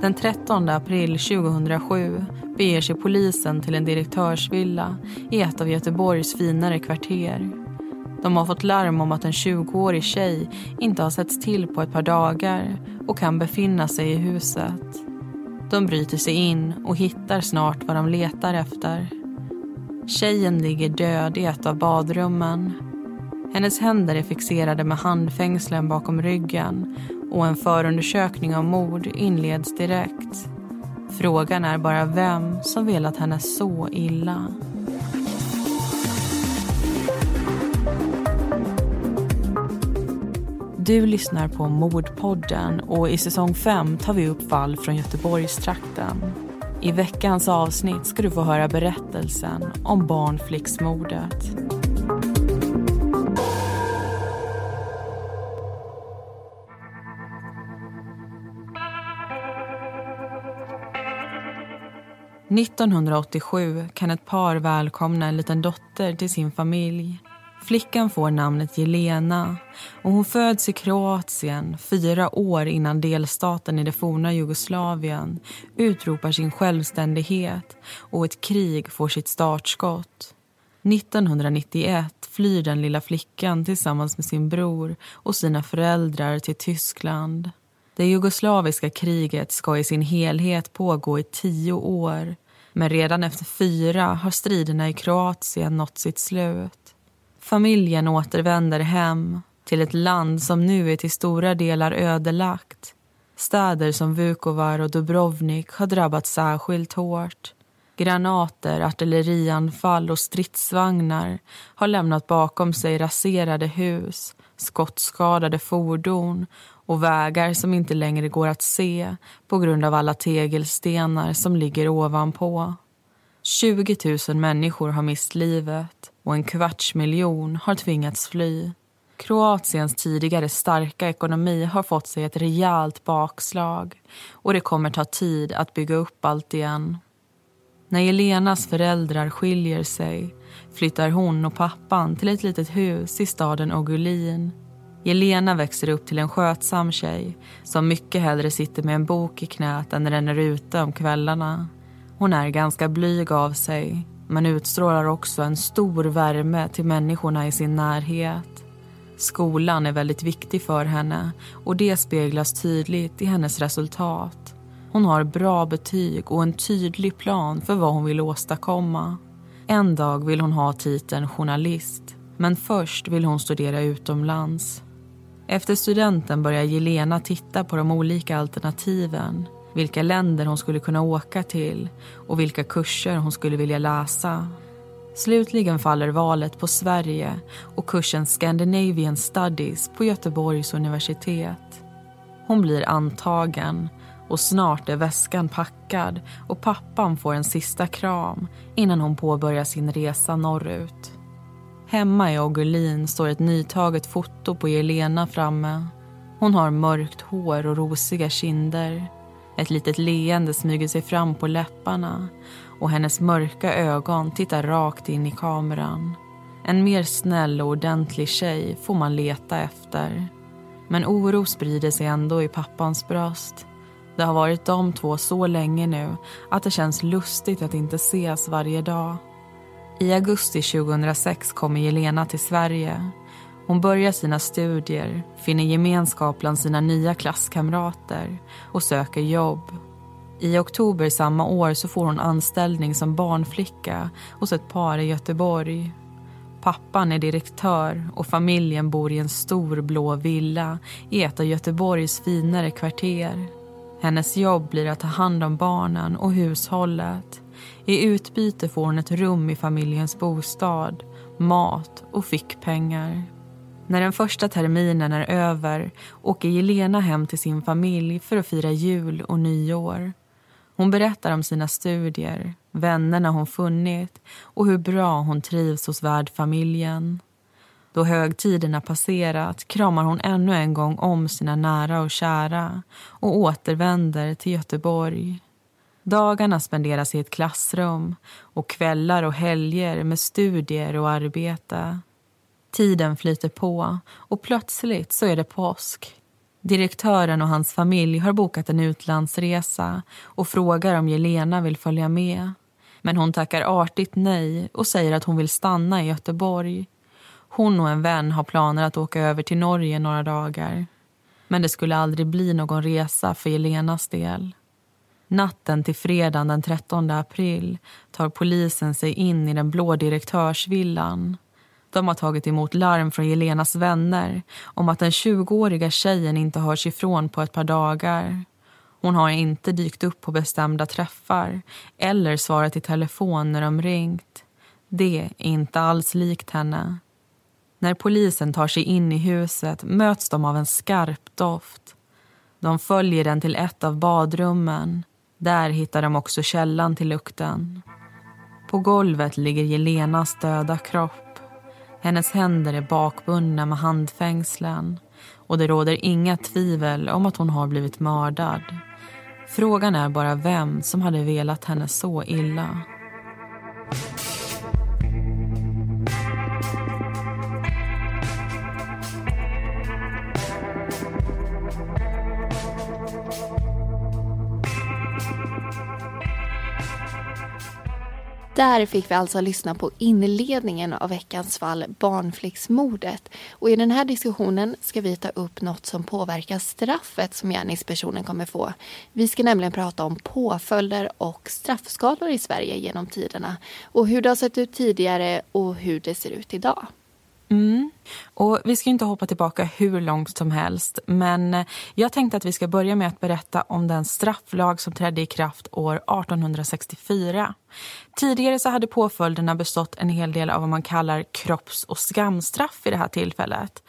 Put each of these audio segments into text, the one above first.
Den 13 april 2007 beger sig polisen till en direktörsvilla i ett av Göteborgs finare kvarter. De har fått larm om att en 20-årig tjej inte har setts till på ett par dagar och kan befinna sig i huset. De bryter sig in och hittar snart vad de letar efter. Tjejen ligger död i ett av badrummen. Hennes händer är fixerade med handfängslen bakom ryggen och en förundersökning av mord inleds direkt. Frågan är bara vem som velat henne så illa. Du lyssnar på Mordpodden och i säsong 5 tar vi upp fall från Göteborgstrakten. I veckans avsnitt ska du få höra berättelsen om barnflicksmordet. –1987 kan ett par välkomna en liten dotter till sin familj. Flickan får namnet Jelena och hon föds i Kroatien fyra år innan delstaten i det forna Jugoslavien utropar sin självständighet och ett krig får sitt startskott. 1991 flyr den lilla flickan tillsammans med sin bror och sina föräldrar till Tyskland. Det jugoslaviska kriget ska i sin helhet pågå i tio år men redan efter fyra har striderna i Kroatien nått sitt slut. Familjen återvänder hem till ett land som nu är till stora delar ödelagt. Städer som Vukovar och Dubrovnik har drabbats särskilt hårt. Granater, artillerianfall och stridsvagnar har lämnat bakom sig raserade hus, skottskadade fordon och vägar som inte längre går att se på grund av alla tegelstenar som ligger ovanpå. 20 000 människor har mist livet och en kvarts miljon har tvingats fly. Kroatiens tidigare starka ekonomi har fått sig ett rejält bakslag och det kommer ta tid att bygga upp allt igen. När Jelenas föräldrar skiljer sig flyttar hon och pappan till ett litet hus i staden Ogulin. Jelena växer upp till en skötsam tjej som mycket hellre sitter med en bok i knät än ränner ute om kvällarna. Hon är ganska blyg av sig men utstrålar också en stor värme till människorna i sin närhet. Skolan är väldigt viktig för henne och det speglas tydligt i hennes resultat. Hon har bra betyg och en tydlig plan för vad hon vill åstadkomma. En dag vill hon ha titeln journalist men först vill hon studera utomlands. Efter studenten börjar Jelena titta på de olika alternativen vilka länder hon skulle kunna åka till och vilka kurser hon skulle vilja läsa. Slutligen faller valet på Sverige och kursen Scandinavian Studies på Göteborgs universitet. Hon blir antagen och snart är väskan packad och pappan får en sista kram innan hon påbörjar sin resa norrut. Hemma i Ogulin står ett nytaget foto på Jelena framme. Hon har mörkt hår och rosiga kinder. Ett litet leende smyger sig fram på läpparna och hennes mörka ögon tittar rakt in i kameran. En mer snäll och ordentlig tjej får man leta efter. Men oro sprider sig ändå i pappans bröst. Det har varit de två så länge nu att det känns lustigt att inte ses varje dag. I augusti 2006 kommer Jelena till Sverige. Hon börjar sina studier, finner gemenskap bland sina nya klasskamrater och söker jobb. I oktober samma år så får hon anställning som barnflicka hos ett par i Göteborg. Pappan är direktör och familjen bor i en stor blå villa i ett av Göteborgs finare kvarter. Hennes jobb blir att ta hand om barnen och hushållet. I utbyte får hon ett rum i familjens bostad, mat och fickpengar. När den första terminen är över åker Jelena hem till sin familj för att fira jul och nyår. Hon berättar om sina studier, vännerna hon funnit och hur bra hon trivs hos värdfamiljen. Då högtiderna passerat kramar hon ännu en gång om sina nära och kära och återvänder till Göteborg. Dagarna spenderas i ett klassrum och kvällar och helger med studier och arbete. Tiden flyter på och plötsligt så är det påsk. Direktören och hans familj har bokat en utlandsresa och frågar om Jelena vill följa med. Men hon tackar artigt nej och säger att hon vill stanna i Göteborg. Hon och en vän har planer att åka över till Norge några dagar. Men det skulle aldrig bli någon resa för Jelenas del. Natten till fredagen den 13 april tar polisen sig in i den blå direktörsvillan. De har tagit emot larm från Jelenas vänner om att den 20-åriga tjejen inte hörs ifrån på ett par dagar. Hon har inte dykt upp på bestämda träffar eller svarat i telefon när de ringt. Det är inte alls likt henne. När polisen tar sig in i huset möts de av en skarp doft. De följer den till ett av badrummen. Där hittar de också källan till lukten. På golvet ligger Jelenas döda kropp. Hennes händer är bakbundna med handfängslen och det råder inga tvivel om att hon har blivit mördad. Frågan är bara vem som hade velat henne så illa. Där fick vi alltså lyssna på inledningen av veckans fall Barnflicksmordet. Och i den här diskussionen ska vi ta upp något som påverkar straffet som gärningspersonen kommer få. Vi ska nämligen prata om påföljder och straffskalor i Sverige genom tiderna och hur det har sett ut tidigare och hur det ser ut idag. Mm. Och Vi ska inte hoppa tillbaka hur långt som helst men eh, jag tänkte att vi ska börja med att berätta om den strafflag som trädde i kraft år 1864. Tidigare så hade påföljderna bestått en hel del av vad man kallar kropps- och skamstraff i det här tillfället.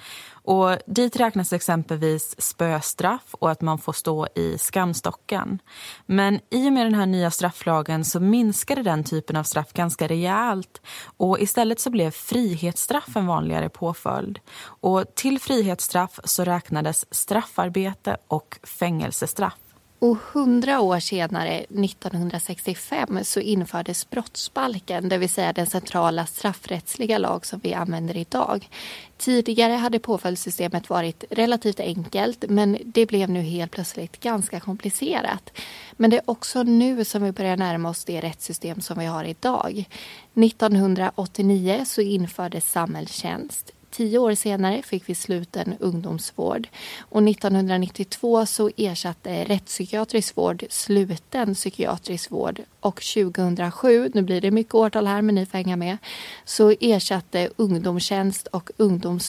Och dit räknas exempelvis spöstraff och att man får stå i skamstocken. Men i och med den här nya strafflagen så minskade den typen av straff ganska rejält. Och istället så blev frihetsstraff en vanligare påföljd. Och till frihetsstraff så räknades straffarbete och fängelsestraff. Och hundra år senare, 1965, så infördes brottsbalken, det vill säga den centrala straffrättsliga lag som vi använder idag. Tidigare hade påföljdssystemet varit relativt enkelt men det blev nu helt plötsligt ganska komplicerat. Men det är också nu som vi börjar närma oss det rättssystem som vi har idag. 1989 så infördes samhällstjänst. Tio år senare fick vi sluten ungdomsvård och 1992 så ersatte rättspsykiatrisk vård sluten psykiatrisk vård och 2007, nu blir det mycket årtal här men ni får hänga med, så ersatte ungdomstjänst och ungdoms...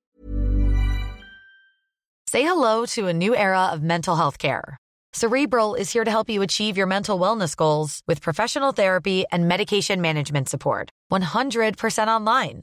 Say hello to a new era of mental health care. Cerebral is here to help you achieve your mental wellness goals with professional therapy and medication management support. 100% online.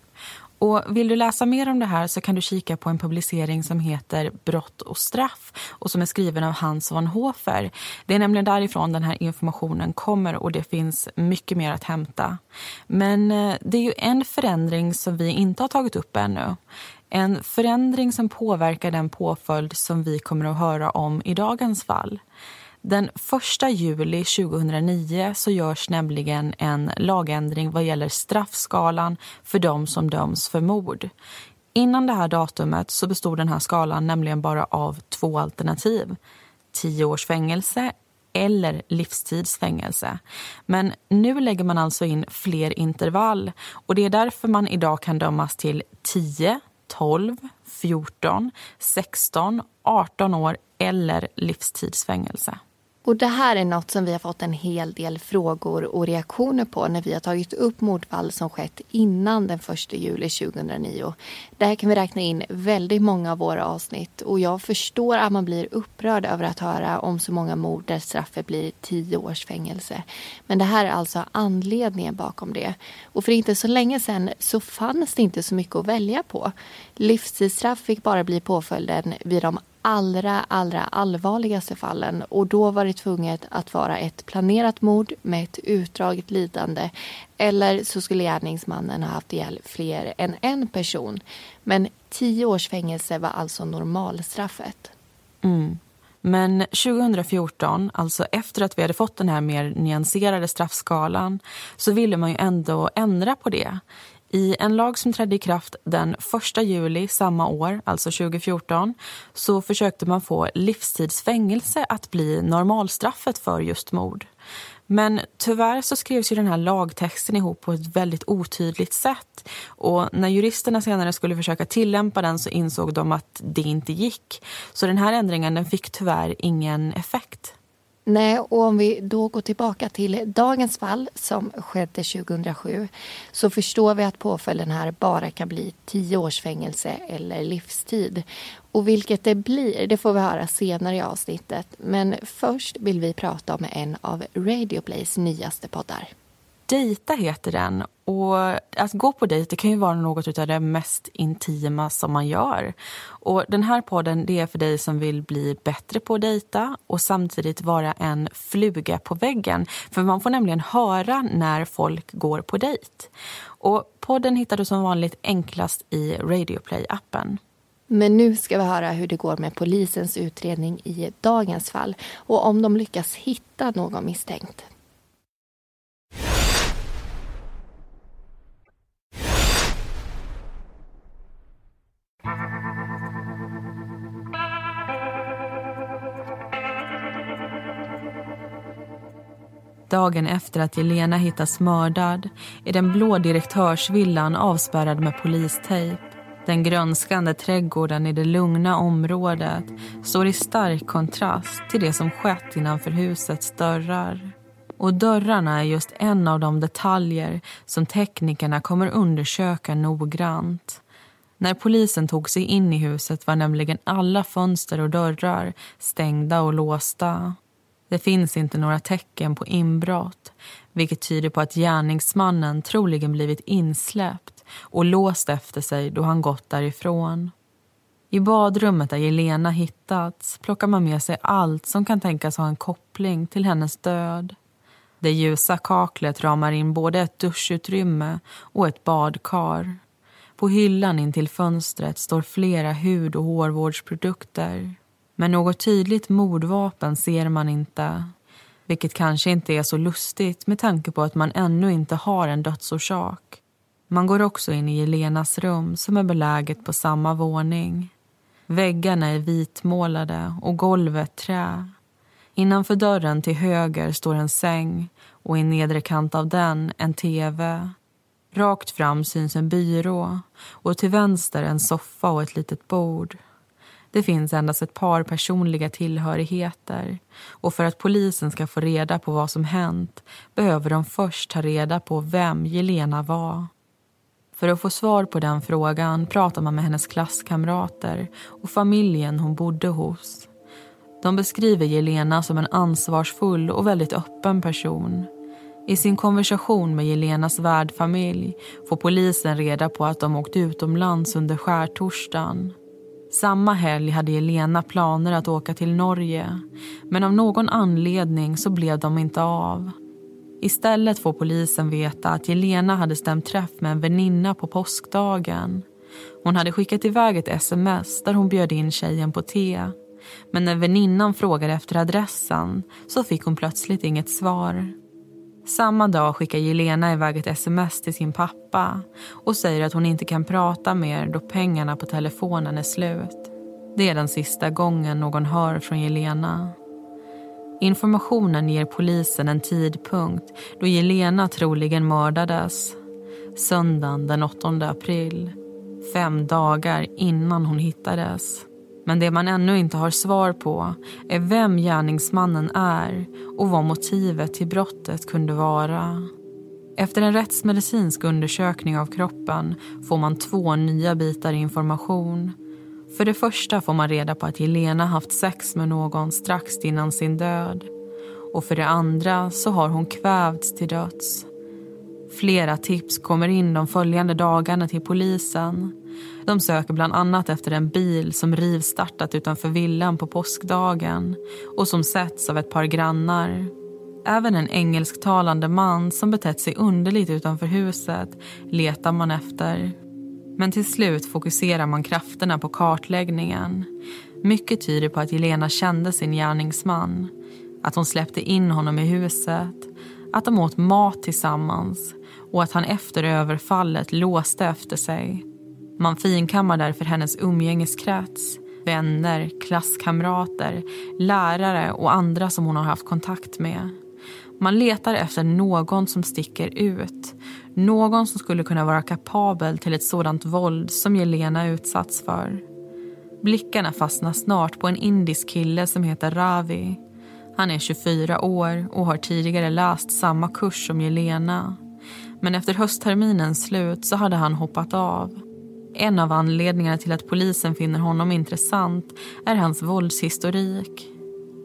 Och vill du läsa mer om det här så kan du kika på en publicering som heter Brott och straff och som är skriven av Hans von Hofer. Det är nämligen därifrån den här informationen kommer och det finns mycket mer att hämta. Men eh, det är ju en förändring som vi inte har tagit upp ännu. En förändring som påverkar den påföljd som vi kommer att höra om i dagens fall. Den 1 juli 2009 så görs nämligen en lagändring vad gäller straffskalan för de som döms för mord. Innan det här datumet så bestod den här skalan nämligen bara av två alternativ. 10 års fängelse eller livstidsfängelse. Men nu lägger man alltså in fler intervall och det är därför man idag kan dömas till 10, 12, 14, 16, 18 år eller livstidsfängelse. Och det här är något som vi har fått en hel del frågor och reaktioner på när vi har tagit upp mordfall som skett innan den 1 juli 2009. Där kan vi räkna in väldigt många av våra avsnitt och jag förstår att man blir upprörd över att höra om så många mord där straffet blir tio års fängelse. Men det här är alltså anledningen bakom det. Och för inte så länge sedan så fanns det inte så mycket att välja på. Livstidsstraff fick bara bli påföljden vid de allra, allra allvarligaste fallen och då var det tvunget att vara ett planerat mord med ett utdraget lidande eller så skulle gärningsmannen ha haft ihjäl fler än en person. Men tio års fängelse var alltså normalstraffet. Mm. Men 2014, alltså efter att vi hade fått den här mer nyanserade straffskalan så ville man ju ändå ändra på det. I en lag som trädde i kraft den 1 juli samma år, alltså 2014, så försökte man få livstidsfängelse att bli normalstraffet för just mord. Men tyvärr så skrevs ju den här lagtexten ihop på ett väldigt otydligt sätt. Och när juristerna senare skulle försöka tillämpa den så insåg de att det inte gick. Så den här ändringen den fick tyvärr ingen effekt. Nej, och om vi då går tillbaka till dagens fall som skedde 2007 så förstår vi att påföljden här bara kan bli tio års fängelse eller livstid. Och vilket det blir, det får vi höra senare i avsnittet. Men först vill vi prata om en av Radioplays nyaste poddar. Dejta heter den. Och att gå på dejt kan ju vara något av det mest intima som man gör. Och Den här podden det är för dig som vill bli bättre på att dejta och samtidigt vara en fluga på väggen. För man får nämligen höra när folk går på dejt. Och Podden hittar du som vanligt enklast i Radioplay-appen. Men nu ska vi höra hur det går med polisens utredning i dagens fall och om de lyckas hitta någon misstänkt. Dagen efter att Jelena hittas mördad är den blå direktörsvillan avspärrad med polistejp. Den grönskande trädgården i det lugna området står i stark kontrast till det som skett innanför husets dörrar. Och dörrarna är just en av de detaljer som teknikerna kommer undersöka noggrant. När polisen tog sig in i huset var nämligen alla fönster och dörrar stängda och låsta. Det finns inte några tecken på inbrott vilket tyder på att gärningsmannen troligen blivit insläppt och låst efter sig då han gått därifrån. I badrummet där Jelena hittats plockar man med sig allt som kan tänkas ha en koppling till hennes död. Det ljusa kaklet ramar in både ett duschutrymme och ett badkar. På hyllan intill fönstret står flera hud och hårvårdsprodukter. Men något tydligt mordvapen ser man inte. Vilket kanske inte är så lustigt med tanke på att man ännu inte har en dödsorsak. Man går också in i Jelenas rum som är beläget på samma våning. Väggarna är vitmålade och golvet trä. Innanför dörren till höger står en säng och i nedre kant av den en tv. Rakt fram syns en byrå och till vänster en soffa och ett litet bord. Det finns endast ett par personliga tillhörigheter och för att polisen ska få reda på vad som hänt behöver de först ta reda på vem Jelena var. För att få svar på den frågan pratar man med hennes klasskamrater och familjen hon bodde hos. De beskriver Jelena som en ansvarsfull och väldigt öppen person. I sin konversation med Jelenas värdfamilj får polisen reda på att de åkt utomlands under skärtorsdagen. Samma helg hade Jelena planer att åka till Norge men av någon anledning så blev de inte av. Istället får polisen veta att Jelena hade stämt träff med en väninna på påskdagen. Hon hade skickat iväg ett sms där hon bjöd in tjejen på te. Men när väninnan frågade efter adressen så fick hon plötsligt inget svar. Samma dag skickar Jelena iväg ett sms till sin pappa och säger att hon inte kan prata mer då pengarna på telefonen är slut. Det är den sista gången någon hör från Jelena. Informationen ger polisen en tidpunkt då Jelena troligen mördades. Söndagen den 8 april, fem dagar innan hon hittades. Men det man ännu inte har svar på är vem gärningsmannen är och vad motivet till brottet kunde vara. Efter en rättsmedicinsk undersökning av kroppen får man två nya bitar information. För det första får man reda på att Helena haft sex med någon strax innan sin död. Och för det andra så har hon kvävts till döds. Flera tips kommer in de följande dagarna till polisen. De söker bland annat efter en bil som rivstartat utanför villan på påskdagen och som setts av ett par grannar. Även en engelsktalande man som betett sig underligt utanför huset letar man efter. Men till slut fokuserar man krafterna på kartläggningen. Mycket tyder på att Jelena kände sin gärningsman. Att hon släppte in honom i huset. Att de åt mat tillsammans och att han efter överfallet låste efter sig. Man finkammar därför hennes umgängeskrets, vänner, klasskamrater, lärare och andra som hon har haft kontakt med. Man letar efter någon som sticker ut. Någon som skulle kunna vara kapabel till ett sådant våld som Jelena utsatts för. Blickarna fastnar snart på en indisk kille som heter Ravi. Han är 24 år och har tidigare läst samma kurs som Jelena. Men efter höstterminens slut så hade han hoppat av. En av anledningarna till att polisen finner honom intressant är hans våldshistorik.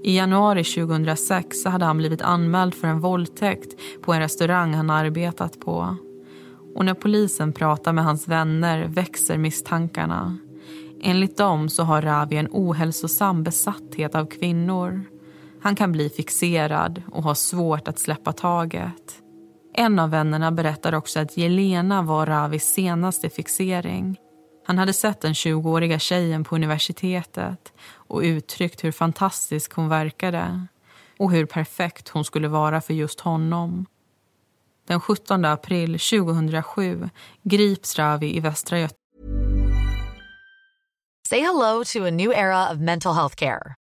I januari 2006 hade han blivit anmäld för en våldtäkt på en restaurang han arbetat på. Och när polisen pratar med hans vänner växer misstankarna. Enligt dem så har Ravi en ohälsosam besatthet av kvinnor. Han kan bli fixerad och ha svårt att släppa taget. En av vännerna berättar också att Jelena var Ravis senaste fixering. Han hade sett den 20-åriga tjejen på universitetet och uttryckt hur fantastisk hon verkade och hur perfekt hon skulle vara för just honom. Den 17 april 2007 grips Ravi i Västra Götaland. Say hello to a new era of mental health care.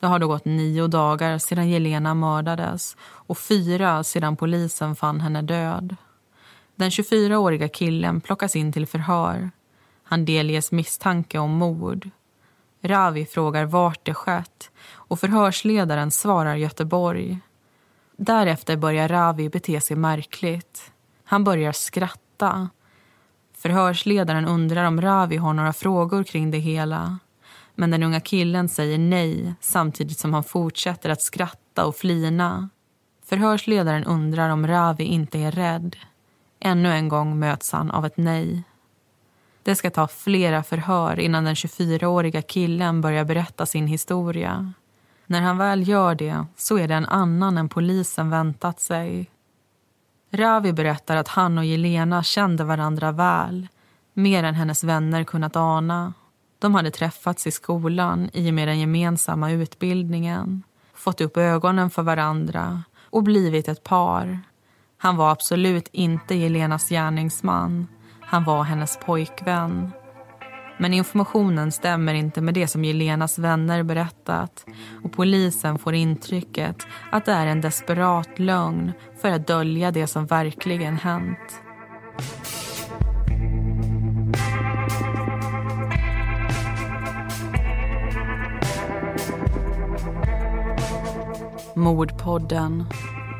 Det har då gått nio dagar sedan Jelena mördades och fyra sedan polisen fann henne död. Den 24-åriga killen plockas in till förhör. Han delges misstanke om mord. Ravi frågar vart det skett och förhörsledaren svarar Göteborg. Därefter börjar Ravi bete sig märkligt. Han börjar skratta. Förhörsledaren undrar om Ravi har några frågor kring det hela. Men den unga killen säger nej samtidigt som han fortsätter att skratta och flina. Förhörsledaren undrar om Ravi inte är rädd. Ännu en gång möts han av ett nej. Det ska ta flera förhör innan den 24-åriga killen börjar berätta sin historia. När han väl gör det så är det en annan än polisen väntat sig. Ravi berättar att han och Jelena kände varandra väl mer än hennes vänner kunnat ana. De hade träffats i skolan i och med den gemensamma utbildningen fått upp ögonen för varandra och blivit ett par. Han var absolut inte Jelenas gärningsman. Han var hennes pojkvän. Men informationen stämmer inte med det som Jelenas vänner berättat och polisen får intrycket att det är en desperat lögn för att dölja det som verkligen hänt. Mordpodden.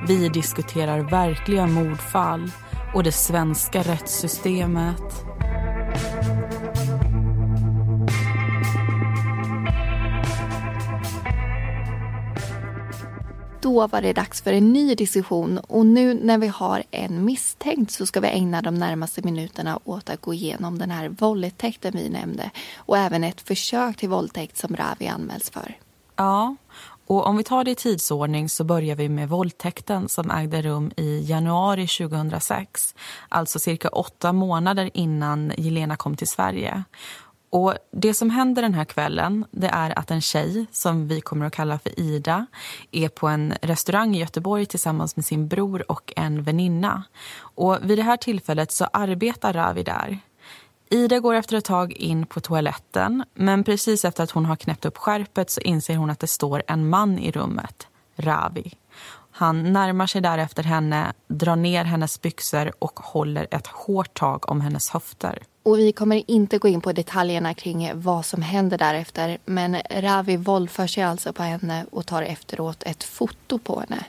Vi diskuterar verkliga mordfall och det svenska rättssystemet. Då var det dags för en ny diskussion och nu när vi har en misstänkt så ska vi ägna de närmaste minuterna åt att gå igenom den här våldtäkten vi nämnde och även ett försök till våldtäkt som Ravi anmäls för. Ja, och om vi tar det i tidsordning så börjar vi med våldtäkten som ägde rum i januari 2006. Alltså cirka åtta månader innan Jelena kom till Sverige. Och Det som händer den här kvällen det är att en tjej, som vi kommer att kalla för Ida är på en restaurang i Göteborg tillsammans med sin bror och en väninna. Och vid det här tillfället så arbetar Ravi där. Ida går efter ett tag in på toaletten men precis efter att hon har knäppt upp skärpet så inser hon att det står en man i rummet, Ravi. Han närmar sig därefter henne, drar ner hennes byxor och håller ett hårt tag om hennes höfter. Och vi kommer inte gå in på detaljerna kring vad som händer därefter. Men Ravi våldför sig alltså på henne och tar efteråt ett foto på henne.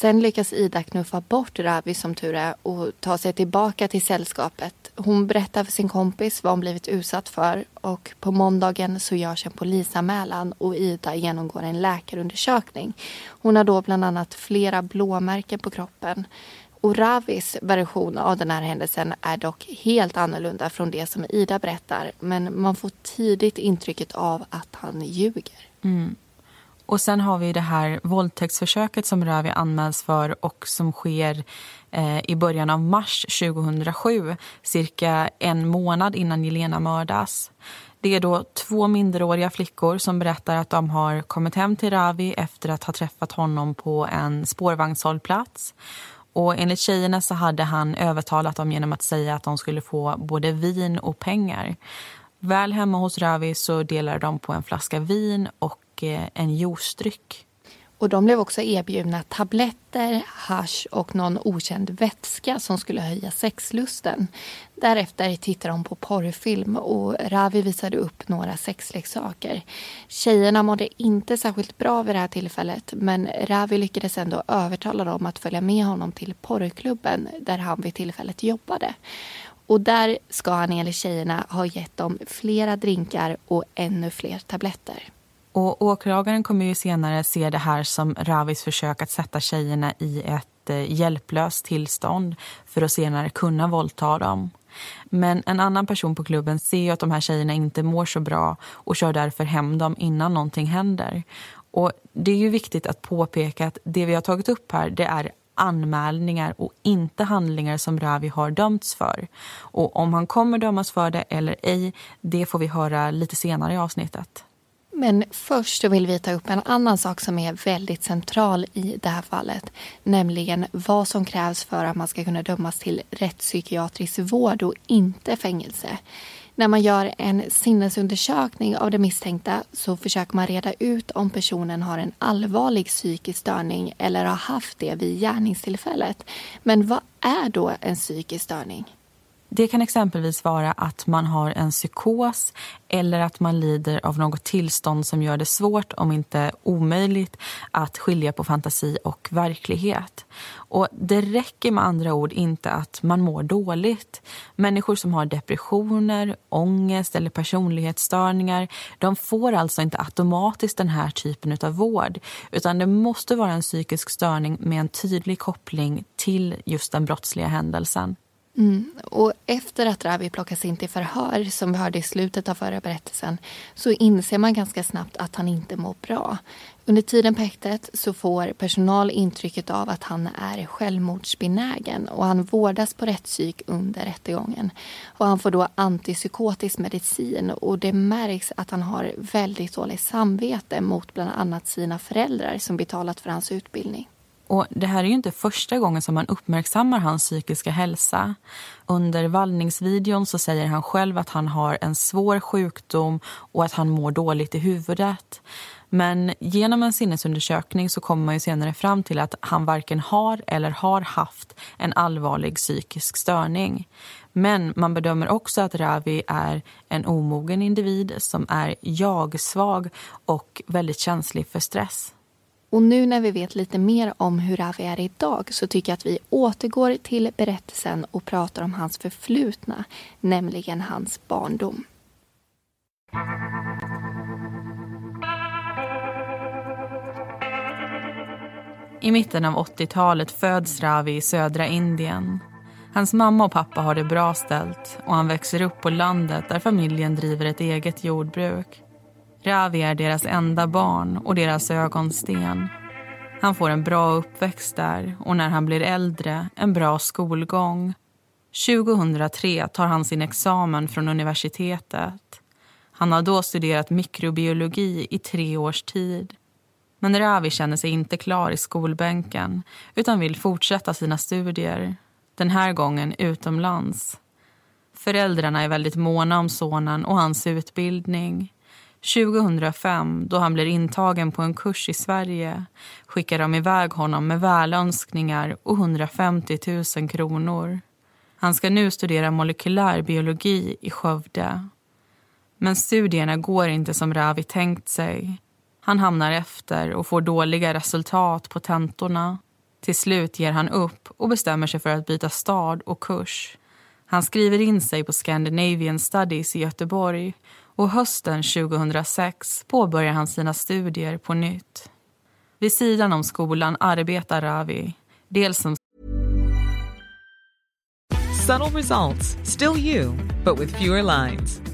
Sen lyckas Ida knuffa bort Ravi som tur är och ta sig tillbaka till sällskapet. Hon berättar för sin kompis vad hon blivit utsatt för och på måndagen så görs en polisanmälan och Ida genomgår en läkarundersökning. Hon har då bland annat flera blåmärken på kroppen. Och Ravis version av den här händelsen är dock helt annorlunda från det som Ida berättar. Men man får tidigt intrycket av att han ljuger. Mm. Och sen har vi det här våldtäktsförsöket som Ravi anmäls för och som sker eh, i början av mars 2007, cirka en månad innan Jelena mördas. Det är då två minderåriga flickor som berättar att de har kommit hem till Ravi efter att ha träffat honom på en spårvagnshållplats. Och enligt tjejerna så hade han övertalat dem genom att säga att de skulle få både vin och pengar. Väl hemma hos Ravi så delade de på en flaska vin och och en juicedryck. Och de blev också erbjudna tabletter, hash och någon okänd vätska som skulle höja sexlusten. Därefter tittade de på porrfilm och Ravi visade upp några sexleksaker. Tjejerna mådde inte särskilt bra vid det här tillfället men Ravi lyckades ändå övertala dem att följa med honom till porrklubben där han vid tillfället jobbade. Och där ska han enligt tjejerna ha gett dem flera drinkar och ännu fler tabletter. Och åklagaren kommer ju senare se det här som Ravis försök att sätta tjejerna i ett eh, hjälplöst tillstånd för att senare kunna våldta dem. Men en annan person på klubben ser ju att de här tjejerna inte mår så bra och kör därför hem dem innan någonting händer. Och det är ju viktigt att påpeka att det vi har tagit upp här det är anmälningar och inte handlingar som Ravi har dömts för. Och om han kommer dömas för det eller ej, det får vi höra lite senare i avsnittet. Men först vill vi ta upp en annan sak som är väldigt central i det här fallet. Nämligen vad som krävs för att man ska kunna dömas till rättspsykiatrisk vård och inte fängelse. När man gör en sinnesundersökning av det misstänkta så försöker man reda ut om personen har en allvarlig psykisk störning eller har haft det vid gärningstillfället. Men vad är då en psykisk störning? Det kan exempelvis vara att man har en psykos eller att man lider av något tillstånd som gör det svårt, om inte omöjligt, att skilja på fantasi och verklighet. Och Det räcker med andra ord inte att man mår dåligt. Människor som har depressioner, ångest eller personlighetsstörningar de får alltså inte automatiskt den här typen av vård utan det måste vara en psykisk störning med en tydlig koppling till just den brottsliga händelsen. Mm. Och efter att Ravi plockas in till förhör, som vi hörde i slutet av förra berättelsen, så inser man ganska snabbt att han inte mår bra. Under tiden på häktet så får personal intrycket av att han är självmordsbenägen och han vårdas på rättspsyk under rättegången. Och han får då antipsykotisk medicin och det märks att han har väldigt dåligt samvete mot bland annat sina föräldrar som betalat för hans utbildning. Och Det här är ju inte första gången som man uppmärksammar hans psykiska hälsa. Under vallningsvideon så säger han själv att han har en svår sjukdom och att han mår dåligt i huvudet. Men genom en sinnesundersökning så kommer man ju senare fram till att han varken har eller har haft en allvarlig psykisk störning. Men man bedömer också att Ravi är en omogen individ som är jag-svag och väldigt känslig för stress. Och nu när vi vet lite mer om hur Ravi är idag så tycker jag att vi återgår till berättelsen och pratar om hans förflutna, nämligen hans barndom. I mitten av 80-talet föds Ravi i södra Indien. Hans mamma och pappa har det bra ställt och han växer upp på landet där familjen driver ett eget jordbruk. Ravi är deras enda barn och deras ögonsten. Han får en bra uppväxt där och när han blir äldre en bra skolgång. 2003 tar han sin examen från universitetet. Han har då studerat mikrobiologi i tre års tid. Men Ravi känner sig inte klar i skolbänken utan vill fortsätta sina studier. Den här gången utomlands. Föräldrarna är väldigt måna om sonen och hans utbildning. 2005, då han blir intagen på en kurs i Sverige skickar de iväg honom med välönskningar och 150 000 kronor. Han ska nu studera molekylär biologi i Skövde. Men studierna går inte som Ravi tänkt sig. Han hamnar efter och får dåliga resultat på tentorna. Till slut ger han upp och bestämmer sig för att byta stad och kurs. Han skriver in sig på Scandinavian Studies i Göteborg och hösten 2006 påbörjar han sina studier på nytt. Vid sidan om skolan arbetar Ravi, dels som Subtle results, still you, but with fewer lines.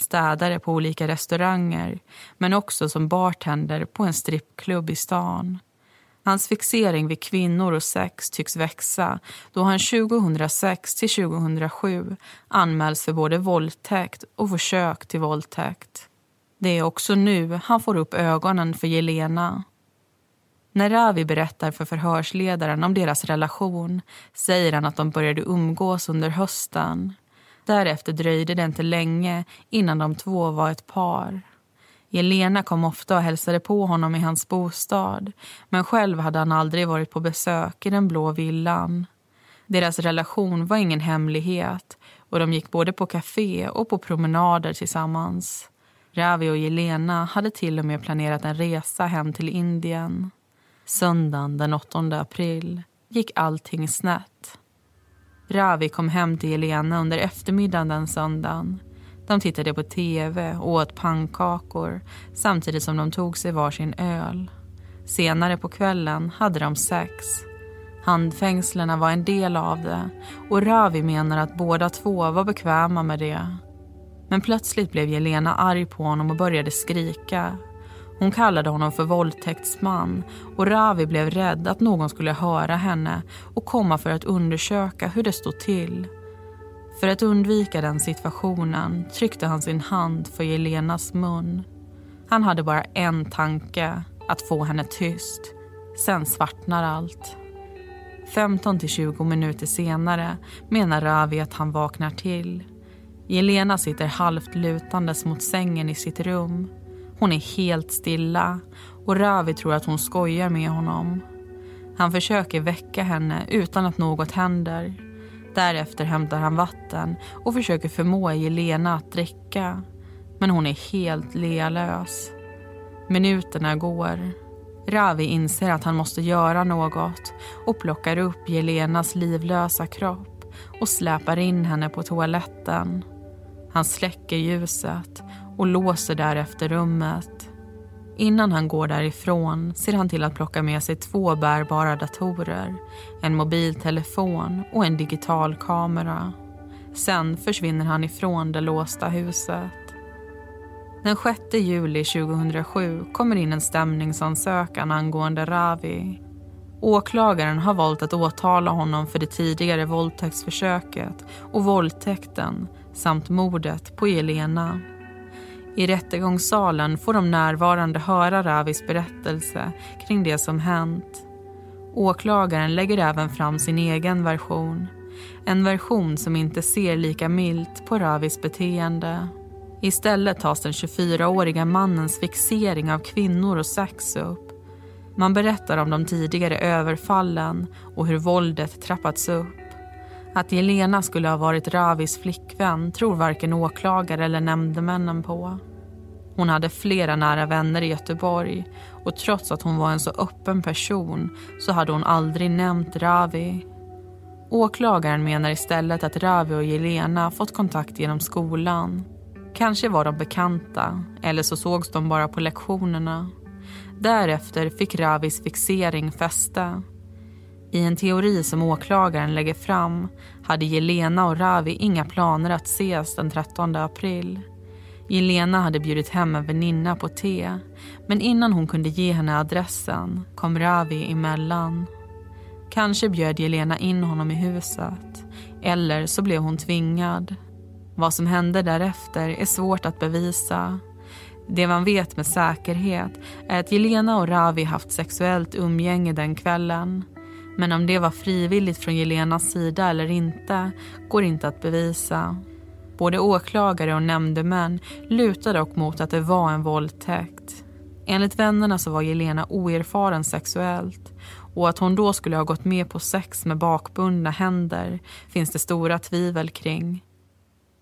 städare på olika restauranger men också som bartender på en strippklubb i stan. Hans fixering vid kvinnor och sex tycks växa då han 2006 till 2007 anmäls för både våldtäkt och försök till våldtäkt. Det är också nu han får upp ögonen för Jelena. När Ravi berättar för förhörsledaren om deras relation säger han att de började umgås under hösten. Därefter dröjde det inte länge innan de två var ett par. Jelena kom ofta och hälsade på honom i hans bostad men själv hade han aldrig varit på besök i den blå villan. Deras relation var ingen hemlighet och de gick både på café och på promenader tillsammans. Ravi och Jelena hade till och med planerat en resa hem till Indien. Söndagen den 8 april gick allting snett. Ravi kom hem till Jelena under eftermiddagen den söndagen. De tittade på tv och åt pannkakor samtidigt som de tog sig varsin öl. Senare på kvällen hade de sex. Handfängslena var en del av det och Ravi menar att båda två var bekväma med det. Men plötsligt blev Jelena arg på honom och började skrika. Hon kallade honom för våldtäktsman och Ravi blev rädd att någon skulle höra henne och komma för att undersöka hur det stod till. För att undvika den situationen tryckte han sin hand för Jelenas mun. Han hade bara en tanke, att få henne tyst. Sen svartnar allt. 15 till 20 minuter senare menar Ravi att han vaknar till. Jelena sitter halvt lutandes mot sängen i sitt rum. Hon är helt stilla och Ravi tror att hon skojar med honom. Han försöker väcka henne utan att något händer. Därefter hämtar han vatten och försöker förmå Jelena att dricka. Men hon är helt lealös. Minuterna går. Ravi inser att han måste göra något och plockar upp Jelenas livlösa kropp och släpar in henne på toaletten. Han släcker ljuset och låser därefter rummet. Innan han går därifrån ser han till att plocka med sig två bärbara datorer, en mobiltelefon och en digital kamera. Sen försvinner han ifrån det låsta huset. Den 6 juli 2007 kommer in en stämningsansökan angående Ravi. Åklagaren har valt att åtala honom för det tidigare våldtäktsförsöket och våldtäkten samt mordet på Elena. I rättegångssalen får de närvarande höra Ravis berättelse kring det som hänt. Åklagaren lägger även fram sin egen version. En version som inte ser lika milt på Ravis beteende. Istället tas den 24-åriga mannens fixering av kvinnor och sex upp. Man berättar om de tidigare överfallen och hur våldet trappats upp. Att Jelena skulle ha varit Ravis flickvän tror varken åklagare eller nämndemännen på. Hon hade flera nära vänner i Göteborg och trots att hon var en så öppen person så hade hon aldrig nämnt Ravi. Åklagaren menar istället att Ravi och Jelena fått kontakt genom skolan. Kanske var de bekanta, eller så sågs de bara på lektionerna. Därefter fick Ravis fixering fäste. I en teori som åklagaren lägger fram hade Jelena och Ravi inga planer att ses den 13 april. Jelena hade bjudit hem en väninna på te men innan hon kunde ge henne adressen kom Ravi emellan. Kanske bjöd Jelena in honom i huset eller så blev hon tvingad. Vad som hände därefter är svårt att bevisa. Det man vet med säkerhet är att Jelena och Ravi haft sexuellt umgänge den kvällen. Men om det var frivilligt från Jelenas sida eller inte går inte att bevisa. Både åklagare och nämndemän lutar dock mot att det var en våldtäkt. Enligt vännerna så var Jelena oerfaren sexuellt och att hon då skulle ha gått med på sex med bakbundna händer finns det stora tvivel kring.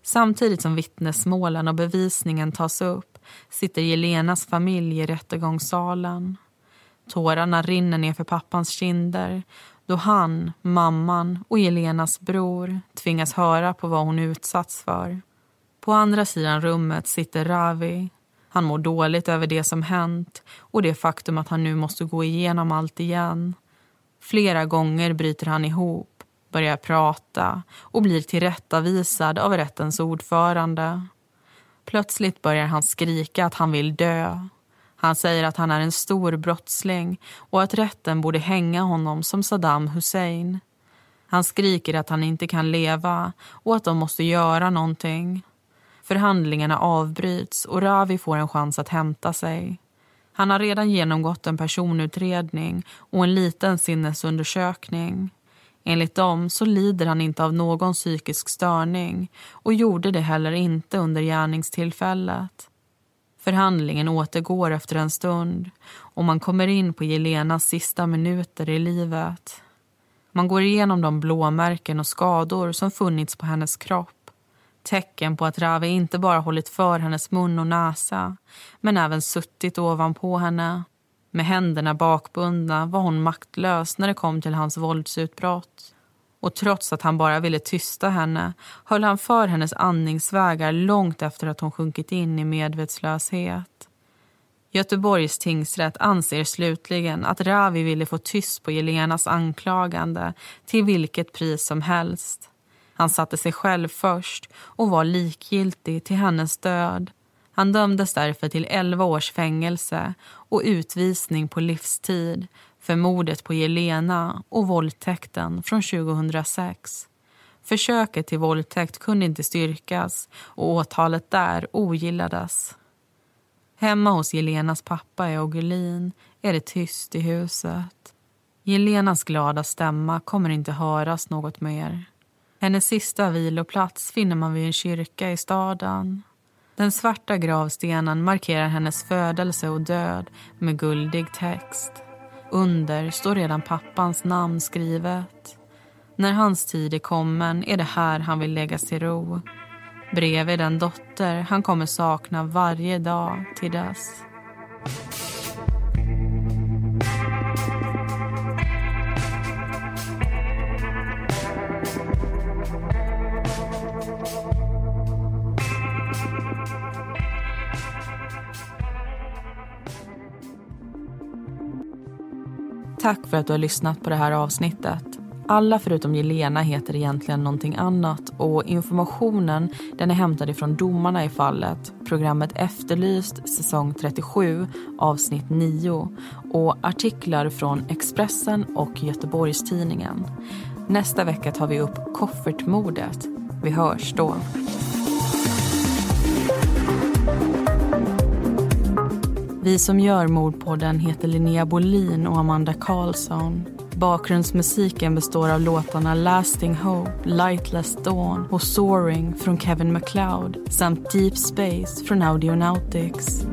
Samtidigt som vittnesmålen och bevisningen tas upp sitter Jelenas familj i rättegångssalen. Tårarna rinner ner för pappans kinder då han, mamman och Elenas bror tvingas höra på vad hon utsatts för. På andra sidan rummet sitter Ravi. Han mår dåligt över det som hänt och det faktum att han nu måste gå igenom allt igen. Flera gånger bryter han ihop, börjar prata och blir tillrättavisad av rättens ordförande. Plötsligt börjar han skrika att han vill dö han säger att han är en stor brottsling och att rätten borde hänga honom som Saddam Hussein. Han skriker att han inte kan leva och att de måste göra någonting. Förhandlingarna avbryts och Ravi får en chans att hämta sig. Han har redan genomgått en personutredning och en liten sinnesundersökning. Enligt dem så lider han inte av någon psykisk störning och gjorde det heller inte under gärningstillfället. Förhandlingen återgår efter en stund och man kommer in på Jelenas sista minuter i livet. Man går igenom de blåmärken och skador som funnits på hennes kropp. Tecken på att Ravi inte bara hållit för hennes mun och näsa men även suttit ovanpå henne. Med händerna bakbundna var hon maktlös när det kom till hans våldsutbrott och trots att han bara ville tysta henne höll han för hennes andningsvägar långt efter att hon sjunkit in i medvetslöshet. Göteborgs tingsrätt anser slutligen att Ravi ville få tyst på Jelenas anklagande till vilket pris som helst. Han satte sig själv först och var likgiltig till hennes död. Han dömdes därför till 11 års fängelse och utvisning på livstid för mordet på Jelena och våldtäkten från 2006. Försöket till våldtäkt kunde inte styrkas och åtalet där ogillades. Hemma hos Jelenas pappa i Ogulin är det tyst i huset. Jelenas glada stämma kommer inte höras något mer. Hennes sista viloplats finner man vid en kyrka i staden. Den svarta gravstenen markerar hennes födelse och död med guldig text. Under står redan pappans namn skrivet. När hans tid är kommen är det här han vill lägga sig ro. Bredvid den dotter han kommer sakna varje dag till dess. Tack för att du har lyssnat på det här avsnittet. Alla förutom Jelena heter egentligen någonting annat och informationen den är hämtad ifrån domarna i fallet, programmet Efterlyst säsong 37 avsnitt 9 och artiklar från Expressen och Göteborgstidningen. Nästa vecka tar vi upp koffertmordet. Vi hörs då. Vi som gör Mordpodden heter Linnea Bolin och Amanda Karlsson. Bakgrundsmusiken består av låtarna Lasting Hope, Lightless Dawn och Soaring från Kevin MacLeod samt Deep Space från Audionautics.